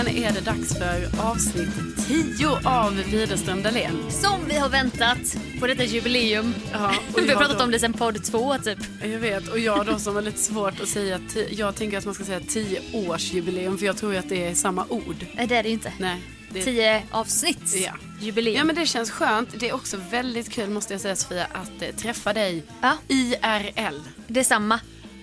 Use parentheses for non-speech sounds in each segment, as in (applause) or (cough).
Äntligen är det dags för avsnitt 10 av Widerström Dahlén. Som vi har väntat på detta jubileum. Ja, (laughs) vi har pratat då- om det sen podd två typ. Jag vet, och jag då som har lite svårt att säga, jag tänker att man ska säga 10 års jubileum för jag tror ju att det är samma ord. Nej det är det ju inte. Nej. Det, Tio avsnitt. Ja. Jubileum. Ja men det känns skönt. Det är också väldigt kul måste jag säga Sofia att eh, träffa dig Ja. IRL. Detsamma.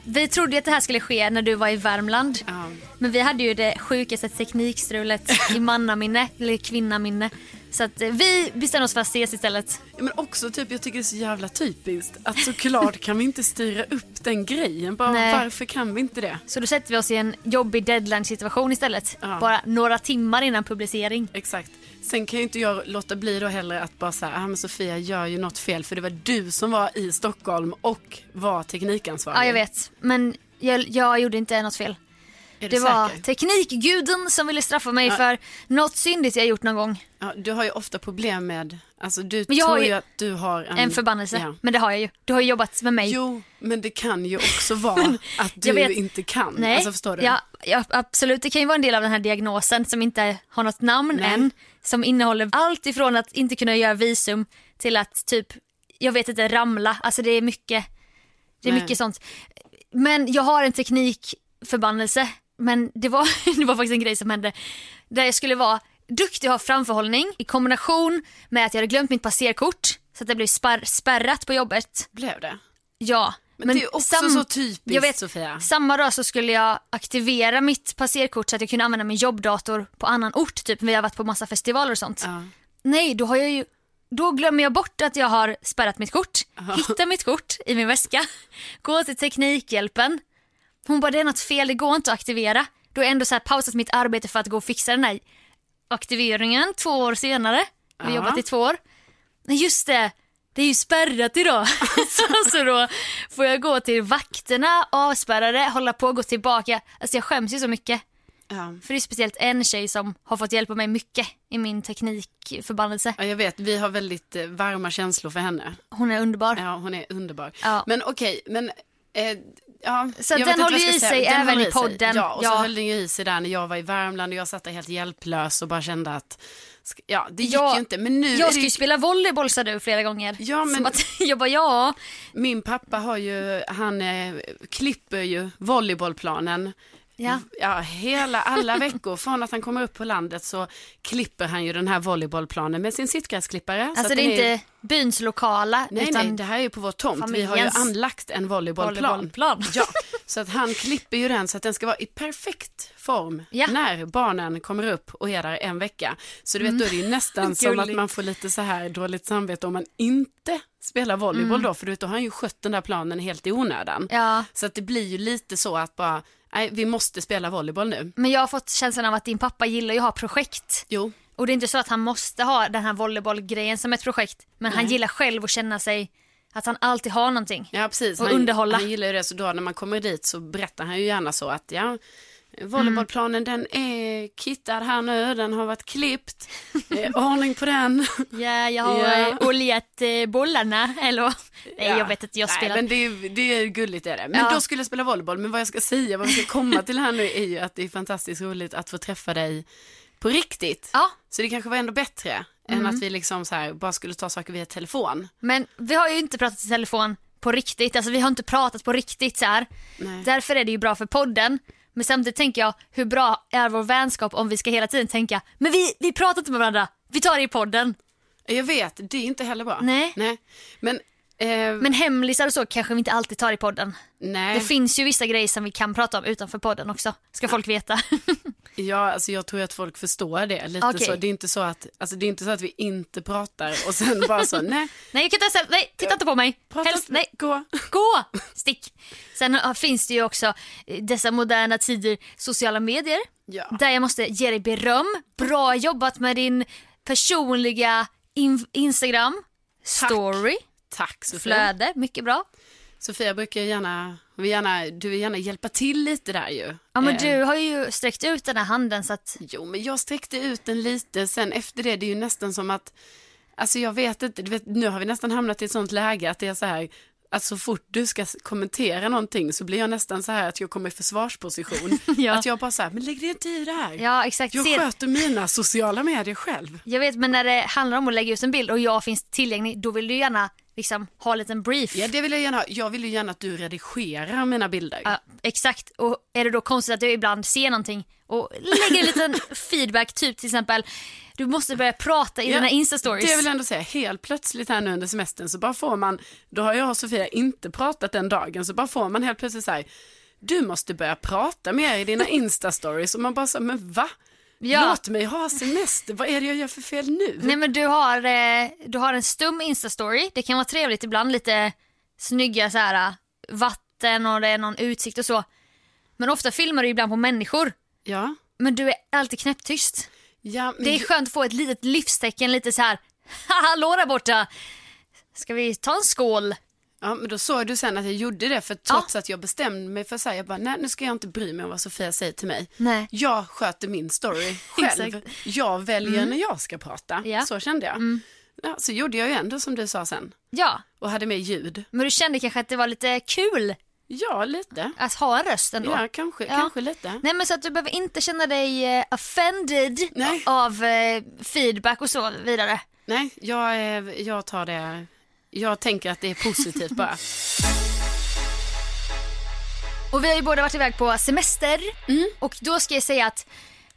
Vi trodde att det här skulle ske när du var i Värmland. Ja. Men vi hade ju det sjukaste teknikstrulet i mannaminne, eller kvinnaminne. Så att eh, vi bestämde oss för att ses istället. Men också typ, jag tycker det är så jävla typiskt att såklart kan vi inte styra upp den grejen. Bara, Nej. varför kan vi inte det? Så då sätter vi oss i en jobbig deadline situation istället. Ja. Bara några timmar innan publicering. Exakt. Sen kan ju inte jag låta bli då heller att bara säga, ah, men Sofia gör ju något fel för det var du som var i Stockholm och var teknikansvarig. Ja jag vet. Men jag, jag gjorde inte något fel. Det du var teknikguden som ville straffa mig Ja. för något syndigt jag gjort någon gång. Ja, du har ju ofta problem med, alltså du Men tror ju att du har en, En förbannelse. Ja. Men det har jag ju. Du har ju jobbat med mig. Jo, men det kan ju också (laughs) vara att du vet. inte kan. Nej, Alltså förstår du? Ja, ja, absolut. Det kan ju vara en del av den här diagnosen som inte har något namn Nej. än. Som innehåller allt ifrån att inte kunna göra visum till att typ, jag vet inte, ramla. Alltså det är mycket, det är Nej. mycket sånt. Men jag har en teknikförbannelse. Men det var, (laughs) det var faktiskt en grej som hände där jag skulle vara duktig och ha framförhållning i kombination med att jag hade glömt mitt passerkort så att det blev spär, spärrat på jobbet. Blev det? Ja. Men, det är också så typiskt jag vet, Sofia. Samma dag så skulle jag aktivera mitt passerkort så att jag kunde använda min jobbdator på annan ort. Typ vi har varit på massa festivaler och sånt. Ja. Nej, då har jag ju då glömmer jag bort att jag har spärrat mitt kort, hittar mitt kort i min väska, (laughs) går till Teknikhjälpen. Hon bara, det är något fel, det går inte att aktivera. Då har jag ändå så här pausat mitt arbete för att gå och fixa den här aktiveringen två år senare. Vi har Ja. jobbat i två år. Nej just det, det är ju spärrat idag. (laughs) så, så då får jag gå till vakterna, avspärra det, hålla på och gå tillbaka. Alltså jag skäms ju så mycket. Ja. För det är speciellt en tjej som har fått hjälpa mig mycket i min teknikförbannelse. ja, jag vet. Vi har väldigt eh, varma känslor för henne. Hon är underbar. Ja, hon är underbar. Ja. Men okej, men... Eh, ja, Så jag den inte håller jag i sig. Den även i podden. Ja, och så Ja. höll den ju i sig där när jag var i Värmland och jag satt där helt hjälplös och bara kände att, ja, det gick Ja, ju inte. Men nu Jag ska ju, spela volleyboll sa du flera gånger. Ja, men- Som att, (laughs) jag bara ja. min pappa har ju, han eh, klipper ju volleybollplanen. Ja. Ja, hela, alla veckor från att han kommer upp på landet så klipper han ju den här volleybollplanen med sin sittgräsklippare. så Alltså det är inte byns lokala Nej, utan nej, det här är ju på vår tomt. Vi har ju familjens anlagt en volleybollplan. volleybollplan. Ja, (laughs) så att han klipper ju den så att den ska vara i perfekt form Ja. när barnen kommer upp och är där en vecka. Så du vet, då är det ju nästan (laughs) som att Mm. Man får lite så här dåligt samvete om man inte spelar volleyboll då, för då har han ju skött den där planen helt i onödan. Mm. Ja. Så att det blir ju lite så att bara, nej, vi måste spela volleyboll nu. Men jag har fått känslan av att din pappa gillar ju att ha projekt. Jo, Och det är inte så att han måste ha den här volleybollgrejen som ett projekt. Men han Nej. gillar själv att känna sig att han alltid har någonting. Ja, precis. Och han, underhålla. Han gillar ju det, så då när man kommer dit så berättar han ju gärna så att ja, volleybollplanen den är kittad här nu, den har varit klippt, eh, ordning på den. (laughs) Ja, jag har Ja. ja. oljat eh, bollarna. Eller nej, Ja. jag vet inte, jag Nej, spelar. men det är, det är gulligt är det. Men Ja. då skulle jag spela volleyboll, men vad jag ska säga, vad vi ska komma till här nu är ju att det är fantastiskt roligt att få träffa dig på riktigt. Ja, Så det kanske var ändå bättre än Mm. att vi liksom så här bara skulle ta saker via telefon. men vi har ju inte pratat i telefon på riktigt. Alltså vi har inte pratat på riktigt så här. Nej. Därför är det ju bra för podden. Men samtidigt tänker jag, hur bra är vår vänskap om vi ska hela tiden tänka, men vi, vi pratar inte med varandra, vi tar det i podden. Jag vet, det är inte heller bra. Nej. Nej. Men, eh, Men hemlisar och så kanske vi inte alltid tar i podden. nej. Det finns ju vissa grejer som vi kan prata om utanför podden också, ska folk veta. (laughs) Ja, alltså jag tror att folk förstår det lite Okej. så. Det är inte så att, alltså det är inte så att vi inte pratar och sen bara så, nej, (laughs) nej, jag kan inte nej, titta inte på mig. prata Helst, nej, gå. gå, stick. Sen finns det ju också eh, dessa moderna tider sociala medier. Ja. Där jag måste ge dig beröm. Bra jobbat med din personliga in- Instagram, story, Tack Sofia. flöde, mycket bra. Sofia brukar gärna, vill gärna, du vill gärna hjälpa till lite där ju. Ja men Eh, du har ju sträckt ut den här handen så att, Jo, men jag sträckte ut den lite, sen efter det, det är ju nästan som att, alltså jag vet inte, du vet, nu har vi nästan hamnat i ett sånt läge att det är så här, att så fort du ska kommentera någonting så blir jag nästan så här att jag kommer i försvarsposition. (laughs) Ja. Att jag bara så här, men lägg dig inte i det här. ja exakt. Jag Se- sköter mina sociala medier själv. Jag vet men när det handlar om att lägga ut en bild och jag finns tillgänglig då vill du gärna liksom ha en liten brief. Ja, det vill jag gärna ha. Jag vill ju gärna att du redigerar mina bilder. Ja, exakt. Och är det då konstigt att du ibland ser någonting och lägger en liten (laughs) feedback, typ till exempel du måste börja prata i Ja, dina instastories. Det vill jag ändå säga, helt plötsligt här nu under semestern så bara får man, då har jag och Sofia inte pratat den dagen, så bara får man helt plötsligt så här, du måste börja prata mer i dina instastories och man bara så, men va? Ja. Låt mig ha semester, vad är det jag gör för fel nu? Nej men du har, eh, du har en stum instastory, det kan vara trevligt ibland, lite snygga så här vatten och det är någon utsikt och så. Men ofta filmar du ibland på människor, Ja, men du är alltid knäpptyst. ja men Det är skönt att få ett litet livstecken, lite så här, (laughs) hallå där borta, ska vi ta en skål? Ja, men då såg du sen att jag gjorde det, för trots att jag bestämde mig för att säga, jag bara, nej nu ska jag inte bry mig om vad Sofia säger till mig. Nej. Jag sköter min story (laughs) själv. Jag väljer när jag ska prata. Ja. Så kände jag. Ja, så gjorde jag ju ändå som du sa sen. Ja, Och hade med ljud. men du kände kanske att det var lite kul Ja, lite. att ha en röst ändå? Ja, kanske, Ja. kanske lite. Nej men så att du behöver inte känna dig eh, offended Nej. av eh, feedback och så vidare. Nej, jag, jag tar det. Jag tänker att det är positivt bara. (laughs) Och vi har ju båda varit iväg på semester och då ska jag säga att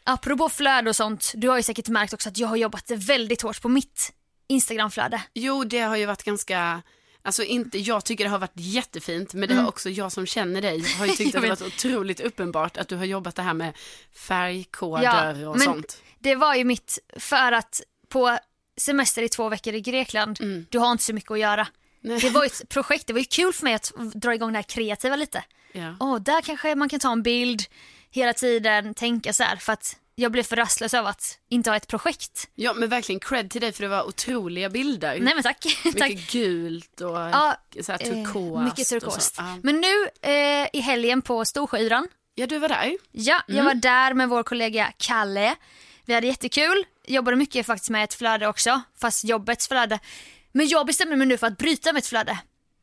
apropå flöde och sånt, du har ju säkert märkt också att jag har jobbat väldigt hårt på mitt Instagramflöde. Jo, det har ju varit ganska, alltså inte, jag tycker det har varit jättefint, men det har också jag som känner dig, har ju (laughs) tyckt Mm. Jag att det varit otroligt uppenbart att du har jobbat det här med färgkoder och men sånt. det var ju mitt, för att på semester i två veckor i Grekland, du har inte så mycket att göra. Mm. Nej. Det var ett projekt, det var ju kul för mig att dra igång det här kreativa lite. Ja. Åh, där kanske man kan ta en bild hela tiden, tänka så här, för att jag blev för rastlös av att inte ha ett projekt. ja, men verkligen cred till dig för det var otroliga bilder. Nej men tack. (laughs) tack. Mycket gult och Ja, så här Eh, turkost. mycket och så. turkost. Ja. Men nu eh, i helgen på Storsjöyran, ja, du var där. ja, jag var där med vår kollega Kalle. Vi hade jättekul, jobbade mycket faktiskt med ett flöde också, fast jobbets flöde. Men jag bestämde mig nu för att bryta mitt flöde.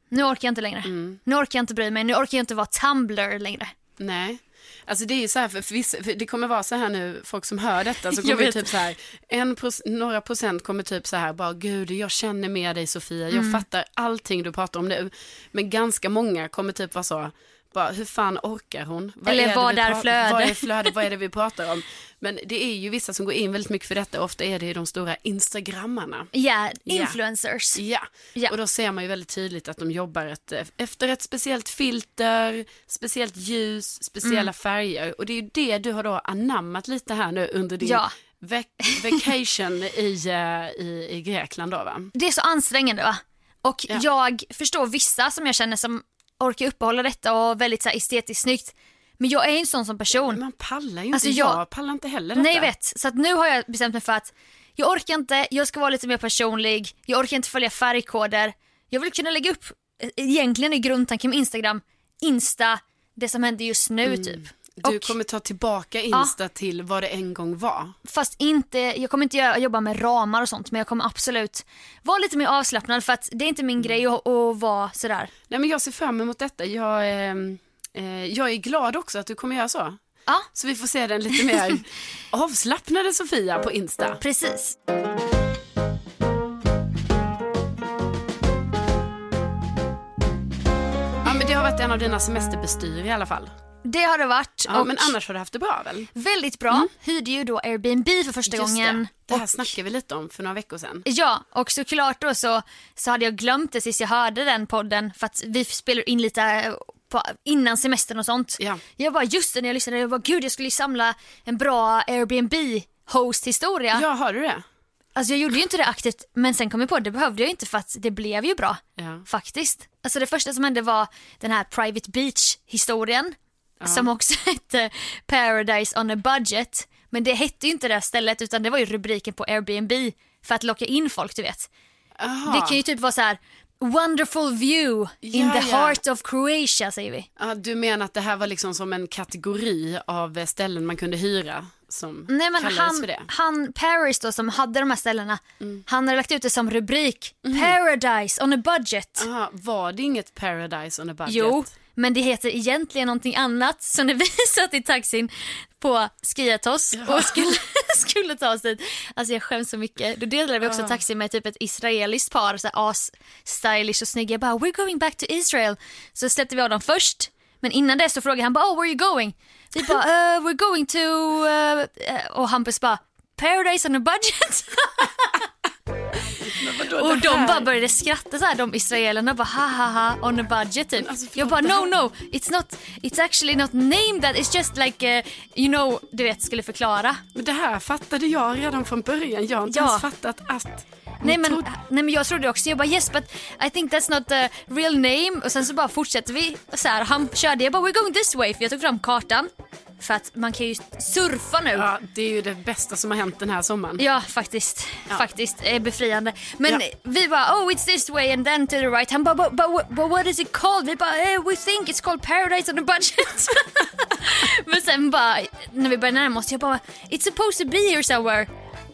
Nu orkar jag inte längre. Nu orkar jag inte bry mig, nu orkar jag inte vara Tumblr längre. Nej. Alltså det är ju så här, för, för, vissa, för det kommer vara så här nu, folk som hör detta, så (laughs) kommer typ så här, en pros, några procent kommer typ så här, bara gud, jag känner med dig Sofia, Mm. jag fattar allting du pratar om nu. Men ganska många kommer typ vara så, bara, hur fan orkar hon? Vad Eller vad är flöde? Vad är flöde, vad är det vi pratar om? (laughs) Men det är ju vissa som går in väldigt mycket för detta, ofta är det de stora instagrammarna. Ja, Ja. influencers. Ja. Ja. och då ser man ju väldigt tydligt att de jobbar ett, efter ett speciellt filter, speciellt ljus, speciella Mm. färger. Och det är ju det du har då anammat lite här nu under din Ja. vac- (laughs) vacation i, eh, i, i Grekland då va? Det är så ansträngande va? Och Ja. jag förstår vissa som jag känner som orkar uppehålla detta och väldigt så här estetiskt snyggt. Men jag är en sån som person. Man pallar ju inte, Alltså, jag, jag- pallar inte heller detta. Nej jag vet, så att nu har jag bestämt mig för att jag orkar inte, jag ska vara lite mer personlig, jag orkar inte följa färgkoder. Jag vill kunna lägga upp, eh, egentligen i grundtanken med Instagram, Insta, det som händer just nu typ. Du Och- kommer ta tillbaka Insta till vad det en gång var. Fast inte, jag kommer inte jobba med ramar och sånt men jag kommer absolut vara lite mer avslappnad för att det är inte min grej att, att vara sådär. Nej men jag ser fram emot detta. Jag, eh, jag är glad också att du kommer göra så. Ja, Så vi får se den lite mer (laughs) avslappnade Sofia på Insta. precis. Ja men det har varit en av dina semesterbestyr i alla fall. Det har det varit Ja, men annars har du haft det bra väl? väldigt bra. Hyrde ju då Airbnb för första Just gången. Det. det här Och- snackade vi lite om för några veckor sedan. Ja, och såklart då så, så hade jag glömt det sist jag hörde den podden för att vi spelar in lite eh, på, innan semestern och sånt. Ja. Jag bara just det när jag lyssnade, jag bara gud jag skulle ju samla en bra Airbnb host historia. Ja, har du det? Alltså jag gjorde ju inte det aktivt men sen kom jag på att det behövde jag inte för att det blev ju bra. Ja. Faktiskt. Alltså det första som hände var den här Private Beach historien. Som också (laughs) hette Paradise on a budget. Men det hette ju inte det stället utan det var ju rubriken på Airbnb för att locka in folk du vet. Aha. Det kan ju typ vara så här wonderful view in Ja, the heart of Croatia säger vi. Ja, du menar att det här var liksom som en kategori av ställen man kunde hyra som Nej men kallades han, för det? Mm. han Paris då som hade de här ställena, han hade lagt ut det som rubrik Paradise on a budget. Aha, var det inget Paradise on a budget? Jo, men det heter egentligen någonting annat. Så när vi (laughs) satt i taxin på Skiatos och skulle, (laughs) skulle ta oss dit, alltså jag skäms så mycket. Då delade vi också taxi med typ ett israeliskt par, så as-stylish och snygga. Jag bara, we're going back to Israel. Så släppte vi av dem först. Men innan det så frågade han bara, oh where are you going? Vi bara, (laughs) uh, we're going to, uh, uh," och Hampus bara, Paradise on a budget. Och de bara började skratta så här, de israelerna bara ha ha ha on a budget typ. alltså, jag bara no no, it's not, it's actually not named that, it's just like, uh, you know, du vet skulle förklara. Men det här fattade jag redan från början. Jag har inte Ja. ens fattat att... Nej men, nej men jag trodde också, jag bara yes but I think that's not the real name och sen så bara fortsätter vi så här, han körde, jag bara we're going this way för jag tog fram kartan. För att man kan ju surfa nu. Ja, det är ju det bästa som har hänt den här sommaren. Ja, faktiskt. Ja. Faktiskt. är befriande. Men Ja. vi bara, oh it's this way and then to the right. Han bara, but, but, what- but what is it called? Vi bara, eh, we think it's called paradise on a budget. (laughs) Men sen bara, när vi började närma oss, jag bara, it's supposed to be here somewhere.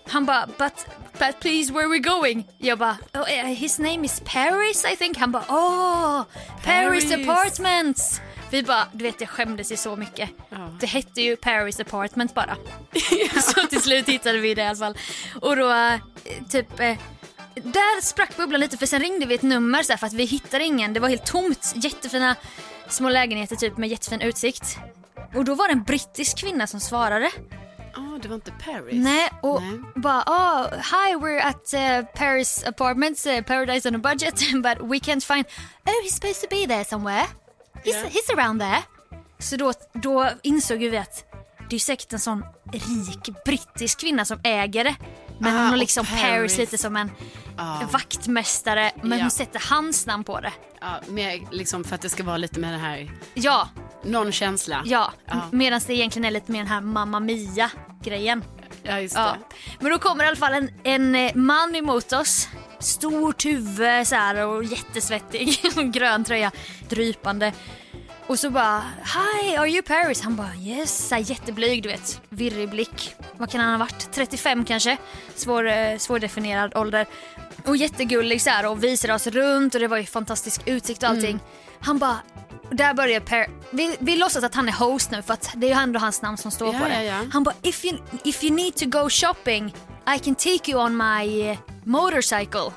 Han bara, but, but please where are we going? Jag bara, oh, eh, his name is Paris I think. Han bara, oh, Paris, Paris. Apartments. Vi bara, du vet jag skämdes ju så mycket. Det hette ju Paris Apartment bara. (laughs) Så till slut hittade vi det i alla fall. Och då, eh, typ, eh, där sprack bubblan lite för sen ringde vi ett nummer så här, för att vi hittade ingen. Det var helt tomt. Jättefina små lägenheter typ med jättefin utsikt. Och då var det en brittisk kvinna som svarade. Ja, det var inte Paris. Nej, och Nej. bara oh, hi we're at uh, Paris Apartments, uh, Paradise on a budget (laughs) but we can't find, oh he's supposed to be there somewhere. He's, Yeah. he's around there. Så då, då insåg vi att det är säkert en sån rik brittisk kvinna som äger det. Men Ah, hon har liksom Paris. Paris. lite som en Ja. vaktmästare men Ja. hon sätter hans namn på det. Ja, mer liksom för att det ska vara lite med det här, Ja, någon känsla. ja. Ja. Medan det egentligen är lite mer den här Mamma Mia grejen. Ja, just Ja. det. Men då kommer i alla fall en, en eh, man emot oss. Stort huvud så här, och jättesvettig. (laughs) Grön tröja, drypande. Och så bara, hi are you Paris? Han bara yes, så här, jätteblyg du vet. Virrig blick. Vad kan han ha varit? 35 kanske? Svår, eh, svårdefinierad ålder. Och jättegullig så här, och visade oss runt och det var ju fantastisk utsikt och allting. Han bara, där börjar Per, vi, vi låtsas att han är host nu för att det är ju ändå hans namn som står Ja, på det. ja, ja. Han bara, if you, if you need to go shopping I can take you on my eh, motorcycle.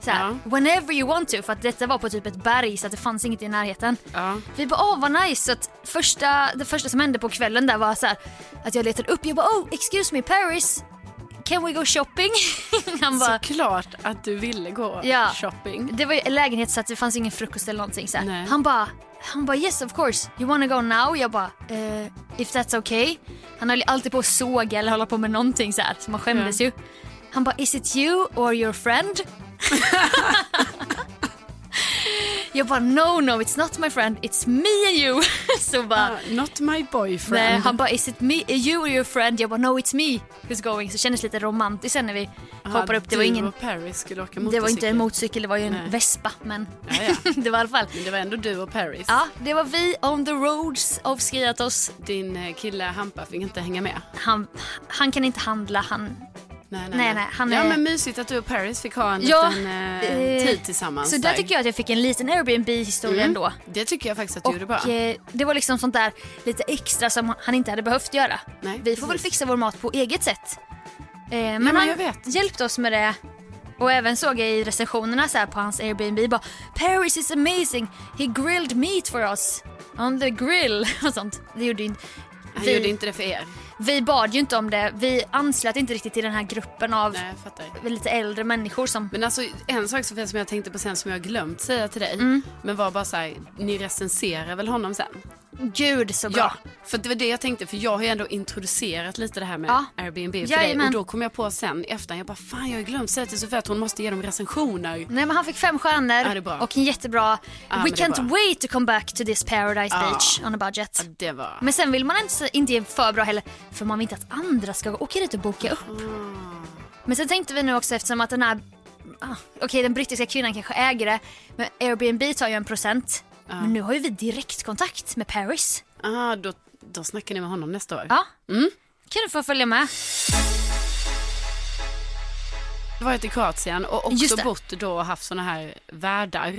Så här, Ja. Whenever you want to, för att detta var på typ ett berg så att det fanns inget i närheten. Ja. Vi bara åh vad nice. Så att första, det första som hände på kvällen där var så här, att jag letade upp, jag bara oh excuse me Paris, can we go shopping? (laughs) Han bara, Såklart att du ville gå Ja. shopping. det var ju en lägenhet så att det fanns ingen frukost eller någonting så. Han bara, han bara yes of course, you wanna go now? Jag bara, eh, if that's okay. Han höll alltid på att såga eller hålla på med någonting så här, så man skämdes ju. Han bara, is it you or your friend? (laughs) Jag bara no no it's not my friend it's me and you. (laughs) så bara Ah, not my boyfriend. Nej, han bara is it me, you or your friend? Jag bara no it's me who's going. Så det kändes lite romantiskt sen när vi Aha, hoppar upp. Det var ingen, och Paris skulle åka det var inte en motorcykel, det var ju en Nej. vespa. Men Ja, ja. (laughs) det var i alla fall. Men det var ändå du och Paris. Ja, det var vi on the roads of Skriatos. Din eh, kille Hampa fick inte hänga med. Han, han kan inte handla, han... Nej, Nej, nej, han ja, är- men mysigt att du och Paris fick ha en Ja, liten eh, eh, tid tillsammans. Så där tycker jag att jag fick en liten Airbnb-historia Mm. ändå. Det tycker jag faktiskt att du Och gjorde bra. eh, det var liksom sånt där lite extra som han inte hade behövt göra. Nej, vi får väl precis. fixa vår mat på eget sätt. Eh, men, men han jag vet. hjälpte oss med det. Och även såg jag i recensionerna så här på hans Airbnb bara Paris is amazing, he grilled meat for us on the grill (laughs) och sånt. Det gjorde inte... Han Vi, gjorde inte det för er. Vi bad ju inte om det, vi anslöt inte riktigt till den här gruppen av Nej, lite äldre människor som... Men alltså en sak som jag tänkte på sen som jag glömt säga till dig. Mm. Men var bara så här, ni recenserar väl honom sen? Gud så bra. Ja, för det var det jag tänkte. För jag har ju ändå introducerat lite det här med Ja. Airbnb för dig. Och då kom jag på sen i efterhand, jag bara fan jag har glömt säga till Sofia att hon måste ge dem recensioner. Nej men han fick fem stjärnor Ja, och en jättebra Ja, We can't wait to come back to this paradise beach on a budget. Ja, det var... Men sen vill man inte, inte ge för bra heller för man vill inte att andra ska åka dit och boka upp. Men sen tänkte vi nu också eftersom att den här, ah, okej den brittiska kvinnan kanske äger det men Airbnb tar ju en procent. Men nu har ju vi direktkontakt med Paris. Ah, då, då snackar ni med honom nästa år. Ja, Mm. kan du få följa med. Varit i Kroatien och också bott då och haft såna här värdar.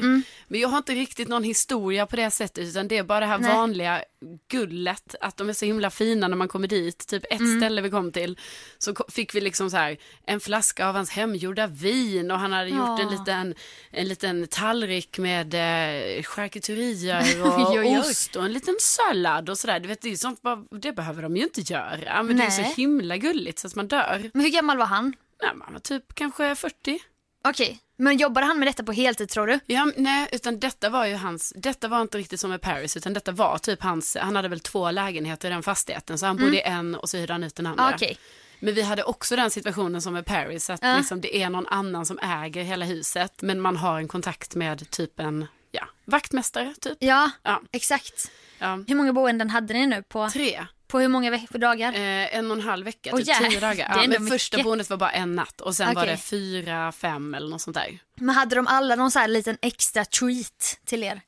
Men jag har inte riktigt någon historia på det sättet utan det är bara det här Nej. vanliga gullet att de är så himla fina när man kommer dit. Typ ett Mm. ställe vi kom till så fick vi liksom så här en flaska av hans hemgjorda vin och han hade gjort Ja. en liten, en liten tallrik med eh, charkuterier (laughs) och oj, oj. ost och en liten sallad och sådär. Du vet, det, är sånt, bara- det behöver de ju inte göra. Men det är Nej. så himla gulligt så att man dör. Men hur gammal var han? Nej, man var typ kanske 40. Okej, men jobbade han med detta på heltid tror du? Ja, nej, utan detta var ju hans, detta var inte riktigt som med Paris, utan detta var typ hans, han hade väl två lägenheter i den fastigheten, så han bodde i en och så hyrde han ut den andra. Mm. Okej. Men vi hade också den situationen som med Paris, att Ja. liksom det är någon annan som äger hela huset, men man har en kontakt med typ en, ja, vaktmästare typ. Ja, Ja. exakt. Ja. Hur många boenden hade ni nu på, Tre, på hur många dagar? eh, en och en halv vecka, Åh, typ jävlar. tio dagar. Ja, men första boendet var bara en natt och sen var Okej. det fyra, fem eller något sånt där. Men hade de alla någon så här liten extra treat till er?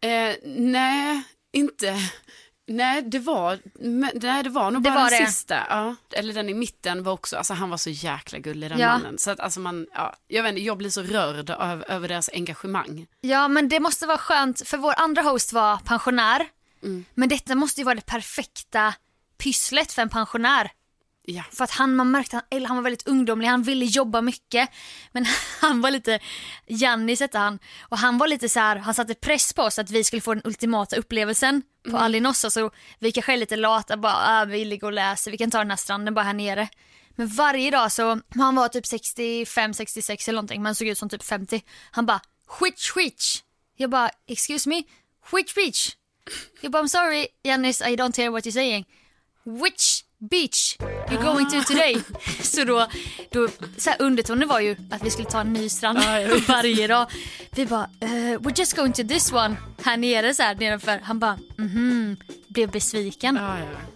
Eh, nej, inte. Nej, det var, nej, det var nog Det bara var den det. sista. Ja. Eller den i mitten var också, alltså han var så jäkla gullig den Ja. mannen. Så att alltså man, ja, jag vet inte, jag blir så rörd av, över deras engagemang. Ja, men det måste vara skönt, för vår andra host var pensionär. Mm. Men detta måste ju vara det perfekta pysslet för en pensionär. Ja. För att han, man märkte, eller han var väldigt ungdomlig, han ville jobba mycket. Men (laughs) han var lite, Jannis hette han, och han var lite så här, han satte press på oss att vi skulle få den ultimata upplevelsen på Mm. Alinossa. Så vi kanske är lite lata, bara ah, vi ligger och läser, vi kan ta den här stranden bara här nere. Men varje dag så, han var typ 65, 66 eller någonting, men såg ut som typ 50. Han bara, skitch, skitch. Jag bara, excuse me, skitch, skitch. Jag bara, I'm sorry Jannis, I don't hear what you're saying. Which beach you going to today? (laughs) så då, då så undertonen var ju att vi skulle ta en ny strand (laughs) varje dag. Vi bara, uh, we're just going to this one här nere så här nedanför. Han bara, mhm, blev besviken.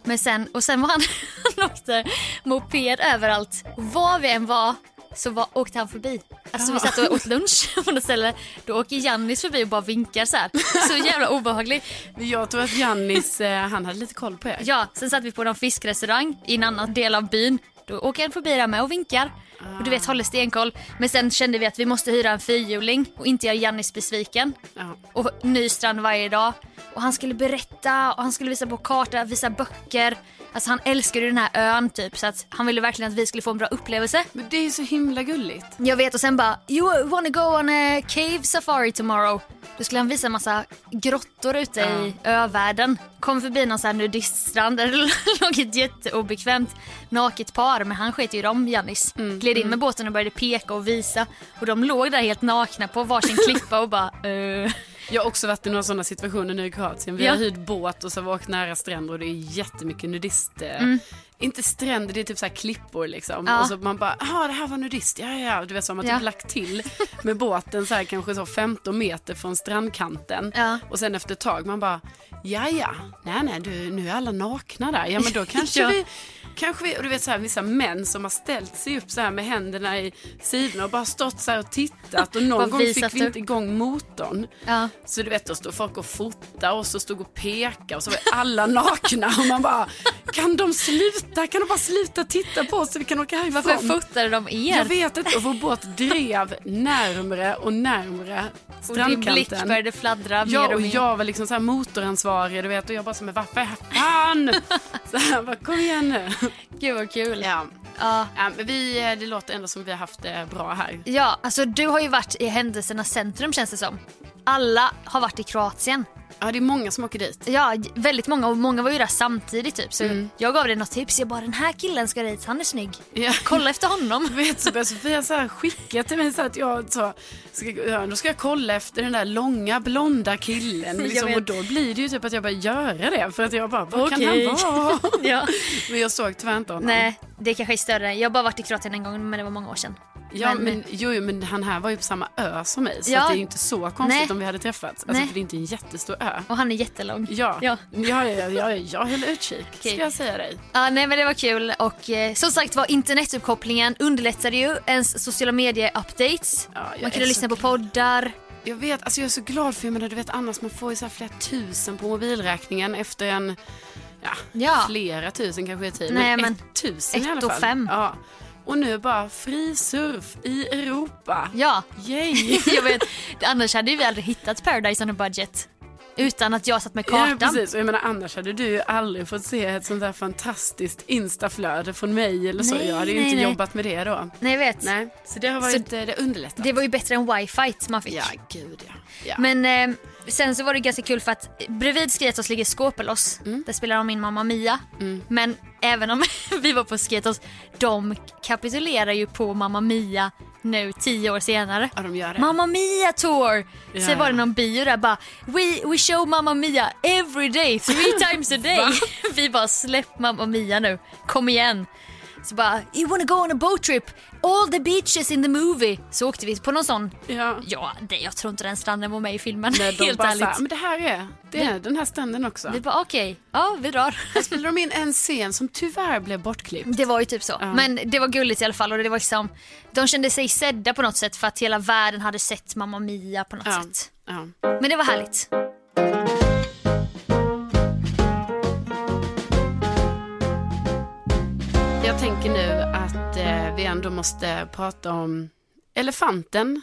Men sen, och sen var han, (laughs) han åkte moped överallt. Var vi än var så var, åkte han förbi. Alltså vi satt och åt lunch (laughs) på något ställe. Då åker Jannis förbi och bara vinkar så här. Så jävla obehagligt. Men Jag tror att Jannis, eh, han hade lite koll på er. Ja, sen satt vi på någon fiskrestaurang i en annan del av byn. Då åker han förbi där med och vinkar. Och du vet, håller stenkoll. Men sen kände vi att vi måste hyra en fyrhjuling och inte göra Jannis besviken. Ja. Och ny strand varje dag. Och han skulle berätta och han skulle visa på karta, visa böcker. Alltså han älskade ju den här ön typ så att han ville verkligen att vi skulle få en bra upplevelse. Men det är så himla gulligt. Jag vet och sen bara, you wanna go on a cave safari tomorrow? Då skulle han visa en massa grottor ute i övärlden. Kom förbi någon sån här nudiststrand där det (laughs) låg ett jätteobekvämt naket par men han sket ju dem, Jannis. Gled in med båten och började peka och visa. Och de låg där helt nakna på varsin klippa och bara (laughs) eh. Jag har också varit i några sådana situationer nu i Kroatien. Vi Ja. har hyrt båt och så har vi åkt nära stränder och det är jättemycket nudist Mm. Inte stränder, det är typ så här klippor liksom. Ja. Och så man bara, ja det här var nudist, ja ja, du vet så har man typ Ja. lagt till (laughs) med båten så här kanske så 15 meter från strandkanten. Ja. Och sen efter ett tag man bara, ja ja, nej nej, du, nu är alla nakna där, ja men då (laughs) kanske vi Kanske vi, och du vet så här, vissa män som har ställt sig upp så här med händerna i sidorna och bara stått så här och tittat och (laughs) någon gång fick vi inte igång motorn. Ja. Så du vet, då stod folk och fotade och så stod och pekade och så var alla nakna och man bara, kan de sluta? Kan de bara sluta titta på oss så vi kan åka härifrån? Varför fotade de er? Jag vet inte, och vår båt drev närmre och närmre och din strandkanten. blick började fladdra mer Ja, och och mer. jag var liksom så här motoransvarig, du vet, och jag bara så men varför fan? (laughs) Så här, bara, kom igen nu. Gud vad kul. Ja. Ja. Ja, men vi, eh, det låter ändå som vi har haft det bra här. Ja, alltså du har ju varit i händelsernas centrum känns det som. Alla har varit i Kroatien. Ja, det är många som åker dit. Ja, väldigt många och många var ju där samtidigt typ. Så Mm. jag gav dig något tips. Jag bara den här killen ska dit, han är snygg. Ja. Kolla efter honom. (laughs) Vet så började Sofia så här skicka till mig så att jag så, ska, ja, då ska jag kolla efter den där långa blonda killen. Liksom, och då blir det ju typ att jag börjar göra det för att jag bara, vad Okej. kan han vara? (laughs) ja. Men jag såg tyvärr inte honom. Nej, det kanske är större. Jag har bara varit i Kroatien en gång men det var många år sedan. Ja, men- men, jo, men han här var ju på samma ö som mig så Ja. det är ju inte så konstigt Nej. om vi hade träffats. Alltså, Nej. för det är inte en jättestor ö. Och han är jättelång. Ja, Ja. ja. ja, ja, ja, jag höll utkik Okej. ska jag säga dig. Ja, nej men det var kul och eh, som sagt var internetuppkopplingen underlättade ju ens sociala medier-updates. Ja, Man kunde lyssna på poddar. Jag vet, alltså jag är så glad för jag menar, du vet annars man får ju så här flera tusen på mobilräkningen efter en, ja, Ja. flera tusen kanske i tid. Nej, men, men ett tusen i alla och fall. fem. Ja. Och nu bara fri surf i Europa. Ja, Yay! (laughs) jag vet. Annars hade vi aldrig hittat Paradise on a budget. Utan att jag satt med Ja, kartan. precis. Och jag menar, annars hade du ju aldrig fått se ett sånt där fantastiskt instaflöde från mig eller så. Nej, jag hade ju nej, inte nej. jobbat med det då. Nej, jag vet. Nej, så det har varit, eh, det underlättat. Det var ju bättre än wifi man fick. Ja, gud ja. ja. Men eh, sen så var det ganska kul för att bredvid Skrietos ligger Skåpelos. Mm. Där spelar de min mamma Mia. Men även om (laughs) vi var på Skrietos, de kapitulerar ju på Mamma Mia nu tio år senare. ja, de gör det. Mamma Mia tour! Ja, Sen var det någon bio där bara We, we show Mamma Mia every day, three (laughs) times a day. vi bara släpp Mamma Mia nu, kom igen. Så bara you wanna go on a boat trip, all the beaches in the movie. Så åkte vi på någon sån, Ja. ja det, jag tror inte den stranden var med i filmen. Nej, (laughs) de Helt bara ärligt. så här, men det här är, det är den här standen också. Vi bara okej, ja vi drar. Här spelade de in en scen som tyvärr blev bortklippt. Det var ju typ så. Men det var gulligt i alla fall och det var liksom, de kände sig sedda på något sätt för att hela världen hade sett Mamma Mia på något Ja. sätt. Ja. Men det var härligt. Jag tänker nu att eh, vi ändå måste prata om elefanten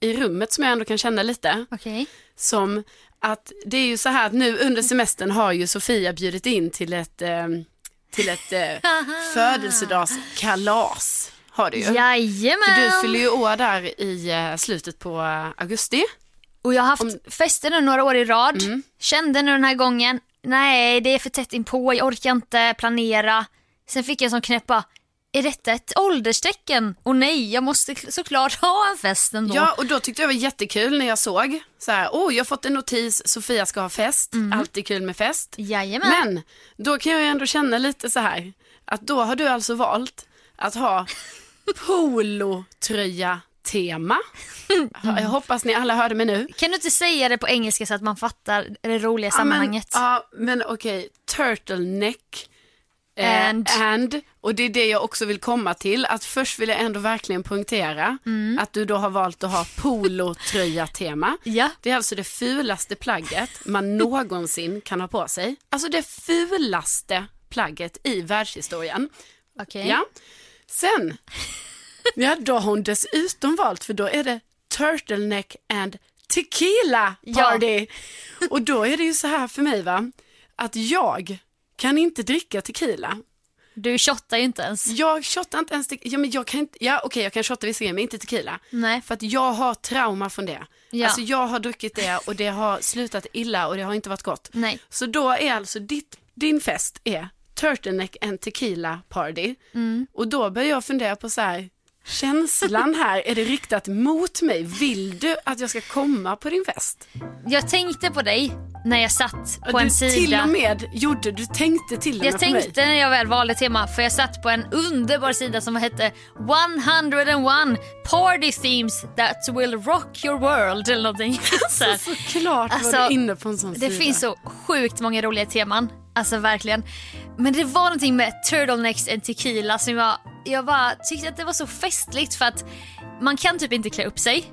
i rummet som jag ändå kan känna lite. Okej. Som att det är ju så här att nu under semestern har ju Sofia bjudit in till ett, eh, till ett eh, (laughs) födelsedagskalas. Har du ju. Jajamän! För du fyller ju år där i eh, slutet på augusti. Och jag har haft fester nu några år i rad. Mm. Kände nu den här gången, nej det är för tätt inpå, jag orkar inte planera. Sen fick jag en sån knäpp bara, är detta ett ålderstecken? Och nej, jag måste såklart (laughs) ha en fest ändå. Ja, och då tyckte jag det var jättekul när jag såg så här, oh, jag har fått en notis, Sofia ska ha fest, alltid kul med fest. Jajamän. Men då kan jag ju ändå känna lite så här, att då har du alltså valt att ha (laughs) polotröja-tema. (laughs) Jag hoppas ni alla hörde mig nu. Kan du inte säga det på engelska så att man fattar det roliga sammanhanget? Ja, men, ja, men okej, turtleneck. Eh, And? and, och det är det jag också vill komma till, att först vill jag ändå verkligen poängtera Mm. att du då har valt att ha polotröja-tema. Ja. Det är alltså det fulaste plagget man någonsin kan ha på sig. Alltså det fulaste plagget i världshistorien. Okej. Ja. Sen, ja då har hon dessutom valt, för då är det turtleneck and tequila party. Och då är det ju så här för mig va, att jag kan inte dricka tequila. Du shottar ju inte ens. Jag shottar inte ens tequila, ja men jag kan inte, ja okej jag kan shotta grejer men inte tequila. Nej. För att jag har trauma från det. Ja. Alltså jag har druckit det och det har slutat illa och det har inte varit gott. Nej. Så då är alltså ditt, din fest är turtleneck and tequila party. Mm. Och då börjar jag fundera på så här, känslan här? Är det riktat mot mig? Vill du att jag ska komma på din fest? Jag tänkte på dig när jag satt på du en sida. till och med gjorde, du tänkte till och med Jag på mig. tänkte när jag väl valde tema, för jag satt på en underbar sida som hette 101 party themes that will rock your world eller någonting. (laughs) Så här. Såklart Alltså, var du inne på en sån Det sida. finns så sjukt många roliga teman. Alltså verkligen. Men det var någonting med turtlenecks and tequila som jag, jag bara tyckte att det var så festligt för att man kan typ inte klä upp sig.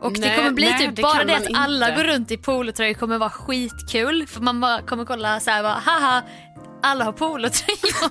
Och det Nej, kommer bli nej, typ det bara det att alla inte. går runt i polotröjor kommer vara skitkul. För man bara kommer kolla så här bara haha alla har polotröjor.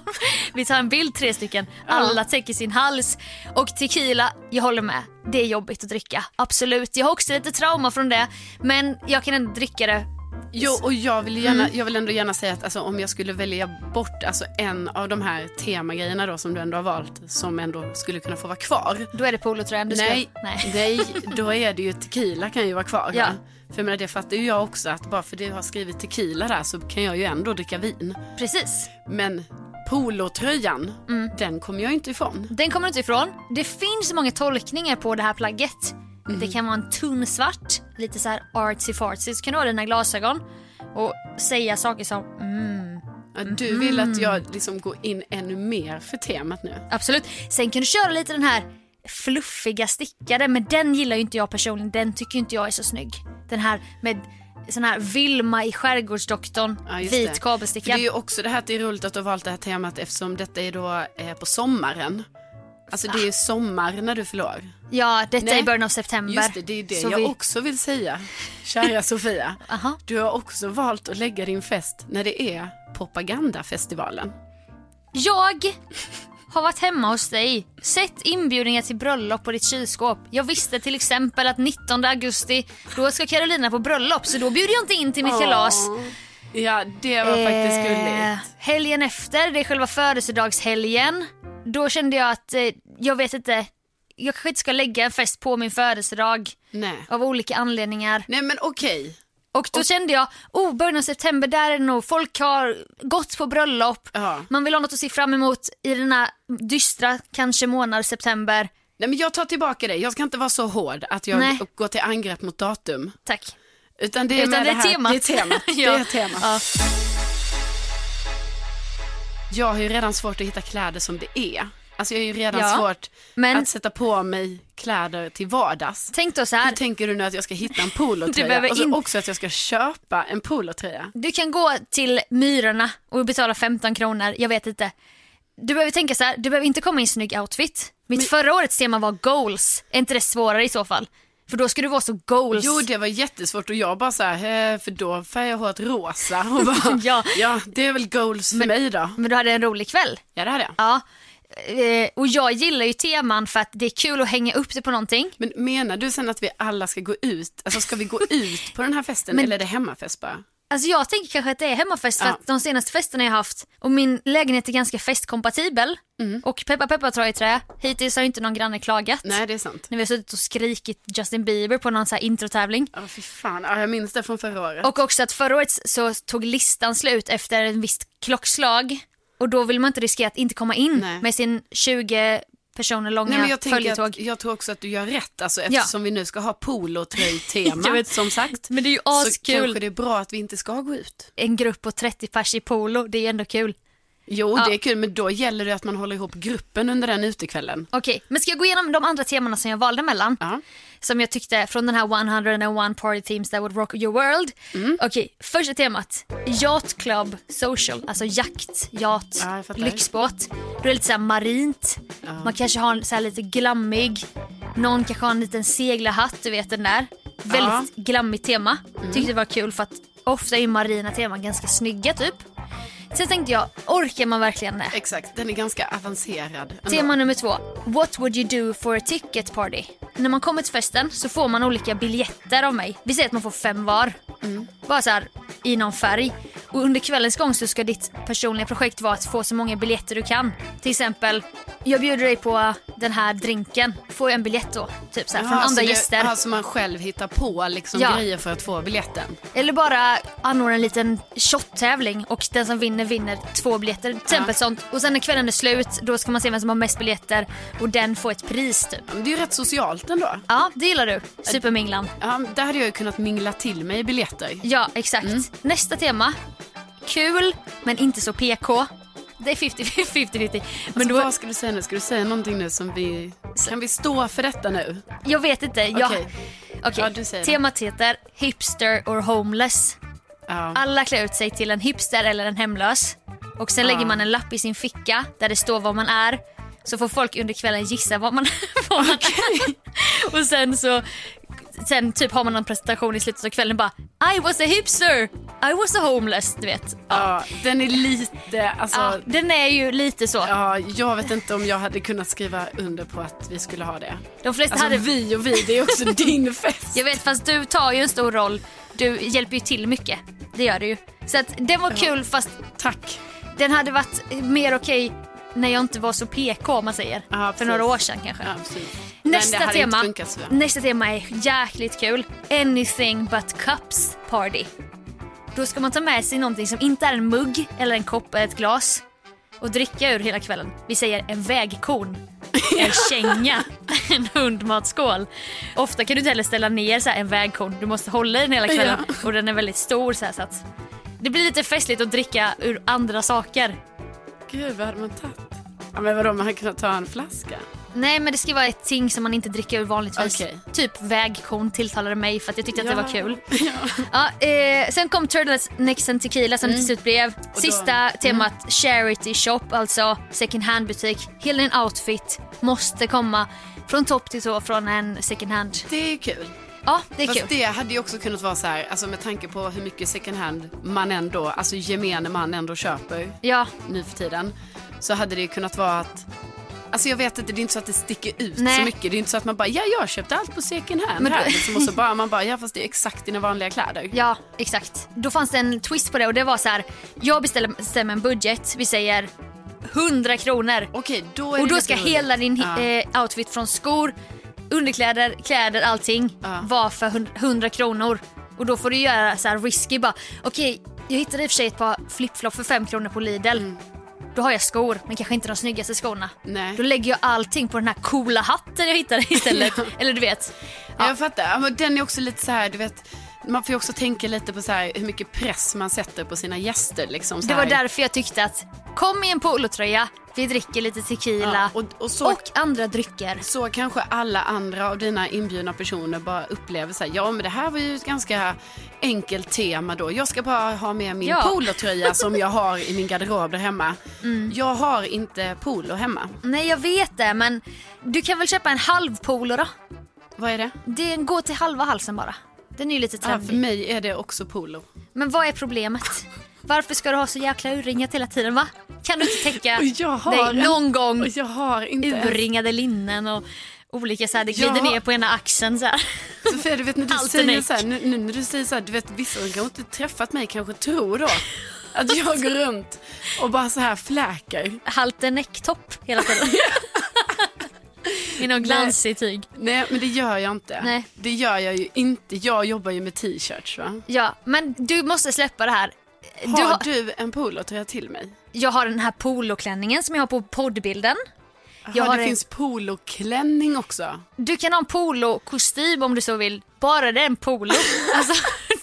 (laughs) Vi tar en bild tre stycken. Alla täcker sin hals. Och tequila, jag håller med. Det är jobbigt att dricka. Absolut. Jag har också lite trauma från det. Men jag kan ändå dricka det Jo, och jag vill, gärna, Mm. jag vill ändå gärna säga att alltså, om jag skulle välja bort alltså, en av de här temagrejerna då som du ändå har valt som ändå skulle kunna få vara kvar. Då är det polotröjan du ska... Nej, Nej. nej, (laughs) då är det ju tequila kan ju vara kvar. Ja. För jag menar, det fattar ju jag också att bara för det jag har skrivit tequila där så kan jag ju ändå dricka vin. Precis. Men polotröjan, Mm. den kommer jag inte ifrån. Den kommer du inte ifrån. Det finns många tolkningar på det här plagget. Mm. Det kan vara en tunn svart, lite så här artsy fartsy. Så kan du ha dina glasögon och säga saker som mm, Du vill att jag liksom går in ännu mer för temat nu. absolut. Sen kan du köra lite den här fluffiga stickade men den gillar ju inte jag personligen. Den tycker inte jag är så snygg. Den här med sån här Vilma i Skärgårdsdoktorn, Ja, vit det. För kabelsticka. det är ju också det här att det är roligt att du har valt det här temat eftersom detta är då eh, på sommaren. Alltså det är ju sommar när du förlorar. Ja, detta Nej. är början av september. Just det, det är det Så jag vi- också vill säga. Kära (laughs) Sofia, du har också valt att lägga din fest när det är propagandafestivalen. Jag har varit hemma hos dig, sett inbjudningar till bröllop på ditt kylskåp. Jag visste till exempel att 19 augusti, då ska Carolina på bröllop så då bjuder jag inte in till mitt kalas. Ja, det var faktiskt Eh, gulligt. helgen efter, det är själva födelsedagshelgen. Då kände jag att, eh, jag vet inte, jag kanske inte ska lägga en fest på min födelsedag Nej. av olika anledningar. Nej men okej. Och då kände jag, oh början av september, där är det nog, folk har gått på bröllop. Ja. Man vill ha något att se fram emot i den här dystra, kanske månad september. Nej men jag tar tillbaka det. Jag ska inte vara så hård att jag Nej. går till angrepp mot datum. Tack. Utan det är, Utan det det, här, temat. det är temat. (laughs) Ja. Det är temat. Ja. Jag har ju redan svårt att hitta kläder som det är. Alltså jag har ju redan Ja, svårt men- att sätta på mig kläder till vardags. Tänk då så Hur här, tänker du nu att jag ska hitta en (laughs) polotröja? Och så in- också att jag ska köpa en polotröja. du kan gå till Myrorna och betala 15 kronor, jag vet inte. Du behöver tänka så här, du behöver inte komma i en snygg outfit. Mitt förra årets tema var goals, är inte det svårare i så fall? För då ska du vara så goals. Jo, det var jättesvårt och jag bara så här, för då färgar jag håret rosa och bara, (laughs) Ja. ja, det är väl goals för mig då. Men du hade en rolig kväll. Ja, det hade jag. Ja. Eh, och jag gillar ju teman för att det är kul att hänga upp det på någonting. Men menar du sen att vi alla ska gå ut, alltså ska vi gå (laughs) ut på den här festen Men- eller är det hemmafest bara? Alltså jag tänker kanske att det är hemmafest för Ja. att de senaste festerna jag haft och min lägenhet är ganska festkompatibel Mm. och peppa peppa tar i trä. Hittills har inte någon granne klagat. Nej, det är sant. När vi har suttit och skrikit Justin Bieber på någon så här introtävling. Ja, fy fan. Ja, jag minns det från förra året. Och också att förra året så tog listan slut efter en visst klockslag och då vill man inte riskera att inte komma in Nej. med sin 20 personer långa Nej, men jag, följetåg. att, jag tror också att du gör rätt, alltså, eftersom vi nu ska ha polotröjtema, (laughs) som sagt. Men det är ju Så askul. kanske det är bra att vi inte ska gå ut. En grupp på 30 pers i polo, det är ändå kul. Jo, Ja. det är kul, men då gäller det att man håller ihop gruppen under den utekvällen. Okej, men ska jag gå igenom de andra temana som jag valde mellan? Ja. Som jag tyckte från den här 101 party themes that would rock your world. Mm. Okej, första temat. Yacht Club Social, alltså jakt, yacht, fattar. lyxbåt. Då är det lite så marint. Man kanske har en så lite glammig. Någon kanske har en liten seglarhatt, du vet den där. Väldigt glammigt tema. Mm. Tyckte det var kul för att ofta är marina teman ganska snygga typ. Sen tänkte jag, orkar man verkligen det? Exakt, den är ganska avancerad. ändå. Tema nummer två. What would you do for a ticket party? När man kommer till festen så får man olika biljetter av mig. Vi säger att man får fem var. Bara så här i någon färg. Och under kvällens gång så ska ditt personliga projekt vara att få så många biljetter du kan. Till exempel jag bjuder dig på den här drinken. Får jag en biljett då? Typ så här, från Jaha, andra så det- gäster. jaha, så man själv hittar på liksom Ja. grejer för att få biljetten. Eller bara anordna en liten shot-tävling och den som vinner vinner två biljetter. Till exempel sånt. Och sen när kvällen är slut då ska man se vem som har mest biljetter och den får ett pris typ. Ja, Det är ju rätt socialt ändå. Ja, det gillar du. Superminglan. Ja, där hade jag ju kunnat mingla till mig biljetter. Ja, exakt. Mm. Nästa tema. Kul, men inte så PK. Det är 50-50. (laughs) Men Men då, Vad ska du säga nu? Ska du säga någonting nu som vi... Kan vi stå för detta nu? jag vet inte. Jag, Okej. Ja, säger det. temat heter Hipster or homeless. Ja. Alla klär ut sig till en hipster eller en hemlös. Och sen lägger man en lapp i sin ficka där det står vad man är. Så får folk under kvällen gissa vad man, (laughs) vad man är. Och sen så Sen typ har man en presentation i slutet av kvällen bara I was a hipster, I was a homeless, du vet. ja, den är lite... Alltså, Ja, den är ju lite så. Ja, jag vet inte om jag hade kunnat skriva under på att vi skulle ha det. De flesta Alltså hade... vi och vi, det är också (laughs) din fest. Jag vet fast du tar ju en stor roll. Du hjälper ju till mycket. Det gör du ju. Så att den var kul fast Tack. den hade varit mer okej när jag inte var så PK om man säger. Ja, För några år sedan kanske. Ja. Nästa tema. Nästa tema är jäkligt kul. Anything but cups party. Då ska man ta med sig någonting som inte är en mugg eller en kopp eller ett glas och dricka ur hela kvällen. Vi säger en vägkon, (laughs) en känga, en hundmatsskål. Ofta kan du inte heller ställa ner så en vägkon. Du måste hålla i den hela kvällen och den är väldigt stor så, här, så att det blir lite festligt att dricka ur andra saker. Gud, vad hade man tagit? Ja, men vadå, man hade kunnat ta en flaska? Nej men det ska vara ett ting som man inte dricker ur vanligtvis. Okej. Typ vägkon tilltalade mig för att jag tyckte att det var kul. (laughs) Ja. Ja, eh, sen kom Turtles and Tequila som till slut blev sista temat charity shop, alltså second hand butik. Hela din outfit måste komma från topp till tå från en second hand. Det är kul. Ja, det är Fast kul. det hade ju också kunnat vara så här, alltså med tanke på hur mycket second hand man ändå, alltså gemene man ändå köper Ja, nu för tiden. Så hade det ju kunnat vara att, alltså jag vet inte, det är inte så att det sticker ut Nej. så mycket. Det är inte så att man bara, ja jag köpte allt på second hand Men här. Liksom, och så bara, man bara, ja fast det är exakt dina vanliga kläder. ja, exakt. Då fanns det en twist på det och det var så här. Jag beställer, bestämmer en budget, vi säger 100 kronor. Okej, då är Och då ska hela din Ja. eh, outfit från skor, underkläder, kläder, allting Ja. vara för hund- 100 kronor. Och då får du göra så här risky bara. Okej, jag hittade i och för sig ett par flipflop för 5 kronor på Lidl. Då har jag skor, men kanske inte de snyggaste skorna. Nej. Då lägger jag allting på den här coola hatten jag hittade (laughs) istället. Eller du vet. Ja. Jag fattar, men den är också lite så här, du vet, man får ju också tänka lite på så här, hur mycket press man sätter på sina gäster. Liksom, så Det var här. därför jag tyckte att kom i en polotröja, vi dricker lite tequila Ja, och- och så- andra drycker. Så kanske alla andra av dina inbjudna personer bara upplever så här, ja men det här var ju ett ganska enkelt tema då. Jag ska bara ha med min Ja. polotröja (laughs) som jag har i min garderob där hemma. Mm. Jag har inte polo hemma. Nej jag vet det men du kan väl köpa en halv polo då? Vad är det? Det går till halva halsen bara. Den är ju lite Ja, för trendig. mig är det också polo. Men vad är problemet? Varför ska du ha så jäkla urringat hela tiden va? Kan du inte täcka (laughs) har dig någon gång jag har inte urringade linnen och olika så här, det glider har- ner på ena axeln så här. Sofia, du vet när du (laughs) säger så här, nu, nu när du säger så här, du vet vissa som kanske inte träffat mig kanske tror då att jag går (laughs) runt och bara så här fläker. Halter näcktopp hela tiden. I någon glansig tyg. Nej men det gör jag inte. Nej. Det gör jag ju inte. Jag jobbar ju med t-shirts va. Ja, men du måste släppa det här. Har Du har, du en polotröja till mig? jag har den här poloklänningen som jag har på poddbilden. Jag Ja, har det en- finns poloklänning också. Du kan ha en polokostym om du så vill, bara det är en polo. (laughs) Alltså,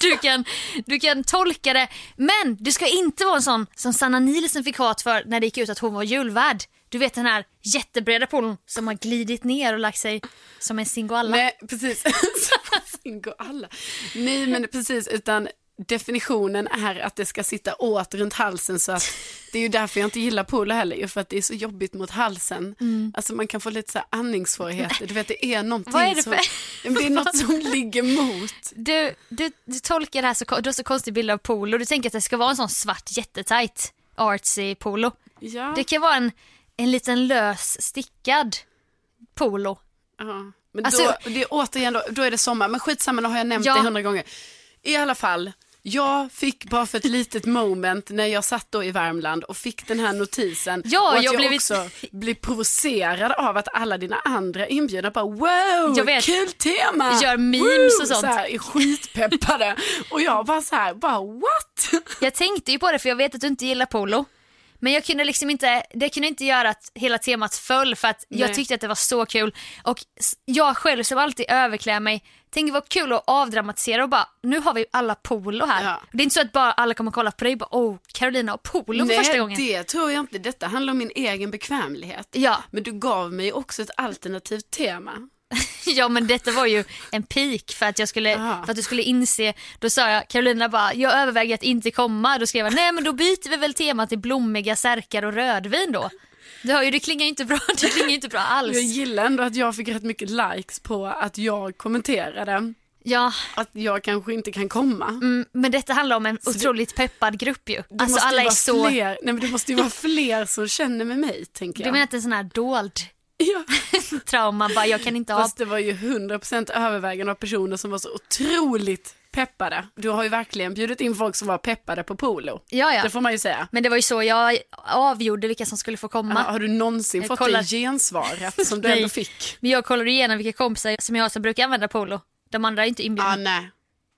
du, kan, du kan tolka det, men du ska inte vara en sån som Sanna Nielsen fick hat för när det gick ut att hon var julvärd. Du vet den här jättebreda polon som har glidit ner och lagt sig som en singoalla. Nej precis. (laughs) Singo alla. Nej men precis utan definitionen är att det ska sitta åt runt halsen så att det är ju därför jag inte gillar polo heller ju för att det är så jobbigt mot halsen. Alltså man kan få lite så här andningssvårigheter. Du vet det är någonting Vad är det som, för- det är något som (laughs) ligger mot. Du, du, du tolkar det här så, du har så konstig bild av polo. Du tänker att det ska vara en sån svart jättetajt artsy polo. Ja. Det kan vara en, en liten lös stickad polo. Ja, men Alltså- då, det är återigen då, då är det sommar. Men skitsamma, nu har jag nämnt Ja. det hundra gånger. I alla fall, Jag fick bara för ett litet moment när jag satt då i Värmland och fick den här notisen. Ja, och att jag jag, blev- också blev provocerad av att alla dina andra inbjudna bara wow, Jag vet. kul tema. Gör memes Woo! och sånt. Så här, är skitpeppade. och jag bara så här, bara what? Jag tänkte ju på det för jag vet att du inte gillar polo. Men jag kunde liksom inte, det kunde inte göra att hela temat föll för att jag Nej. tyckte att det var så kul. Och jag själv som alltid överklär mig, tänker vad kul att avdramatisera och bara, nu har vi alla polo här. Ja. Det är inte så att bara alla kommer kolla på dig och bara, oh, Carolina och polo för första gången. det tror jag inte. Detta handlar om min egen bekvämlighet. Ja. Men du gav mig också ett alternativt tema. (laughs) Ja men detta var ju en peak för att, jag skulle, Aha. för att du skulle inse, då sa jag, Carolina bara, jag överväger att inte komma. Då skrev jag, nej men då byter vi väl tema till blommiga särkar och rödvin då. Du hör ju, det klingar inte bra, (laughs) det klingar inte bra alls. Jag gillar ändå att jag fick rätt mycket likes på att jag kommenterade Ja, att jag kanske inte kan komma. mm, men detta handlar om en otroligt peppad grupp ju. Det Alltså alla är så, fler, nej men det måste ju vara fler som känner med mig tänker du jag. menar att det är en sån här dold (laughs) Ja. (laughs) trauma, bara jag kan inte ha Fast det var ju 100% övervägande av personer som var så otroligt peppade. Du har ju verkligen bjudit in folk som var peppade på polo. Ja, ja. Det får man ju säga. Men det var ju så jag avgjorde vilka som skulle få komma. Ja, har du någonsin Jag fått kollar- det gensvaret som du (laughs) ändå fick? Men jag kollade igenom vilka kompisar som jag har som brukar använda polo. De andra är inte inbjudna. Nej.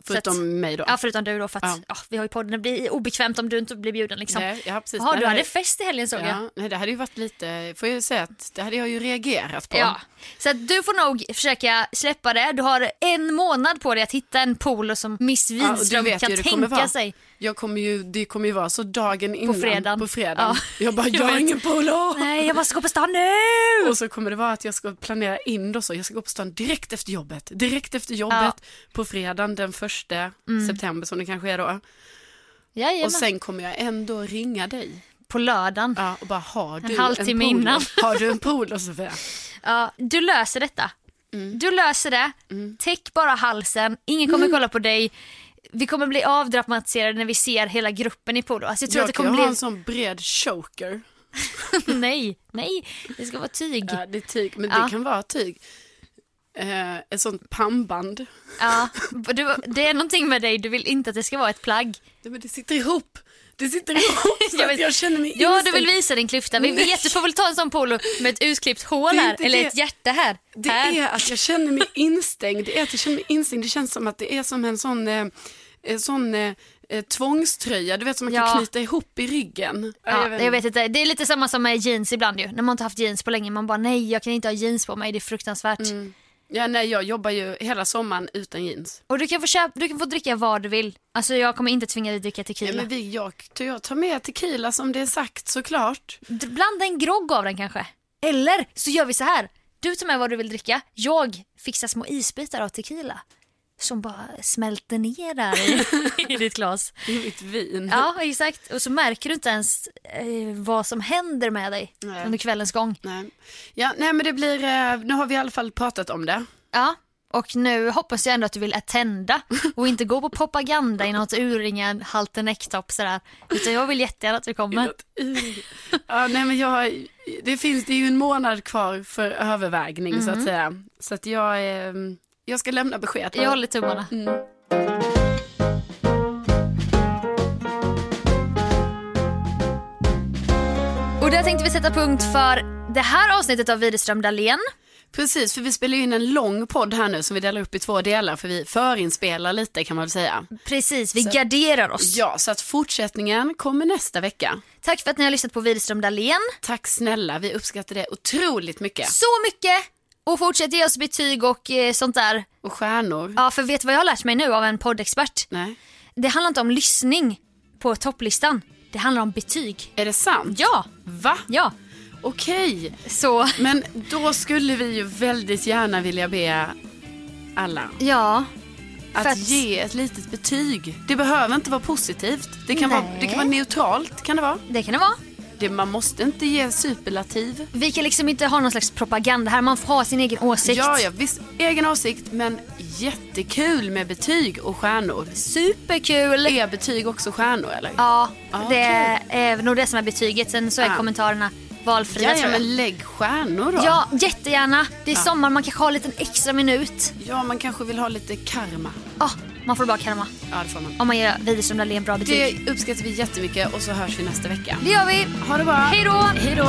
Förutom att- mig då. Ja, förutom du då för att Ja. ja. vi har ju podden, det blir obekvämt om du inte blir bjuden liksom. Nej, ja, precis. Jaha, du hade fest i helgen såg jag. Ja, nej, det hade ju varit lite, får jag säga att det hade jag ju reagerat på. Ja. Så att du får nog försöka släppa det. Du har en månad på dig att hitta en polo som Miss Ja, Wihlström vet kan tänka sig. Jag kommer ju, det kommer ju vara så dagen innan fredagen. på fredagen. Ja. Jag bara, (laughs) Jag jag har ingen polo! Nej, jag måste gå på stan nu! (laughs) Och så kommer det vara att jag ska planera in då så, jag ska gå på stan direkt efter jobbet. Direkt efter jobbet på fredagen den första september som det kanske är då. Mm. Jajamän. Och sen kommer jag ändå ringa dig. På lördagen. Ja. Ja, och bara, har du halvtimme en innan. (laughs) Har du en polo Sofia? du löser detta. Mm. Du löser det. Täck bara halsen. Ingen kommer kolla på dig. Vi kommer bli avdramatiserade när vi ser hela gruppen i polo. Alltså jag tror Jag att det kommer ju ha bli... en sån bred choker. (laughs) nej, nej. Det ska vara tyg. Ja, det är tyg, men Ja. det kan vara tyg. Eh, ett sånt pannband. Ja, du, det är någonting med dig, du vill inte att det ska vara ett plagg. Nej, men det sitter ihop. Det sitter ihop så (laughs) Jag vet- jag känner mig Ja, du instängd. vill visa din klyfta. Vi Nej. vet, du får väl ta en sån polo med ett utklippt hål här, eller det. ett hjärta här. Det här. är att jag känner mig instängd. Det är att jag känner mig instängd. Det känns som att det är som en sån, eh, sån eh, eh, tvångströja. Du vet som man Ja. kan knyta ihop i ryggen. Ja, jag vet inte. Det är lite samma som med jeans ibland ju. När man inte haft jeans på länge. Man bara nej, jag kan inte ha jeans på mig. Det är fruktansvärt. Mm. Ja, nej, jag jobbar ju hela sommaren utan jeans. Och du kan, få köpa, du kan få dricka vad du vill. Alltså jag kommer inte tvinga dig att dricka Ja, tequila. men vi, jag, jag tar med tequila som det är sagt såklart. Blanda en grogg av den kanske. Eller så gör vi så här. Du tar med vad du vill dricka. Jag fixar små isbitar av tequila. Som bara smälter ner där i, (laughs) i ditt glas. I mitt vin. Ja, exakt. Och så märker du inte ens eh, vad som händer med dig Nej. under kvällens gång. Nej. Ja, nej men det blir, eh, nu har vi i alla fall pratat om det. Ja, och nu hoppas jag ändå att du vill attenda och inte gå på propaganda i något urringen halten äcktopp sådär. Utan jag vill jättegärna att du kommer. Ja, nej men jag, det finns, det är ju en månad kvar för övervägning så att säga. Så att jag, eh, jag ska lämna besked. Jag håller tummarna. Mm. Och där tänkte vi sätta punkt för det här avsnittet av Widerström Dahlén. Precis, för vi spelar ju in en lång podd här nu som vi delar upp i två delar för vi förinspelar lite kan man väl säga. Precis, vi garderar oss. Ja, så att fortsättningen kommer nästa vecka. Tack för att ni har lyssnat på Widerström Dahlén. Tack snälla, vi uppskattar det otroligt mycket. Så mycket! Och fortsätt ge oss betyg och eh, sånt där. Och stjärnor. Ja, för vet du vad jag har lärt mig nu av en poddexpert? Nej. Det handlar inte om lyssning på topplistan. Det handlar om betyg. Är det sant? Ja, Va? ja. Okej. Så, Men då skulle vi ju väldigt gärna vilja be alla ja. att, För att- ge ett litet betyg. Det behöver inte vara positivt. Det kan, vara, det kan vara neutralt. Kan det vara. Det kan det vara. Det, man måste inte ge superlativ. Vi kan liksom inte ha någon slags propaganda här. Man får ha sin egen åsikt. Ja, ja, visst. Egen åsikt, men jättekul med betyg och stjärnor. Superkul! Är betyg också stjärnor eller? Ja, Ah, det är nog det som är betyget. Sen så är Ah. kommentarerna valfria Ja, ja, men lägg stjärnor då. Ja, jättegärna. Det är sommar, man kanske har en liten extra minut. Ja, man kanske vill ha lite karma. Ja, man får bara karma. Ja, det får man. Om man ger Widerström Dahlén bra betyg. Det uppskattar vi jättemycket och så hörs vi nästa vecka. Det gör vi. Ha det bra. Hej då! Hej då.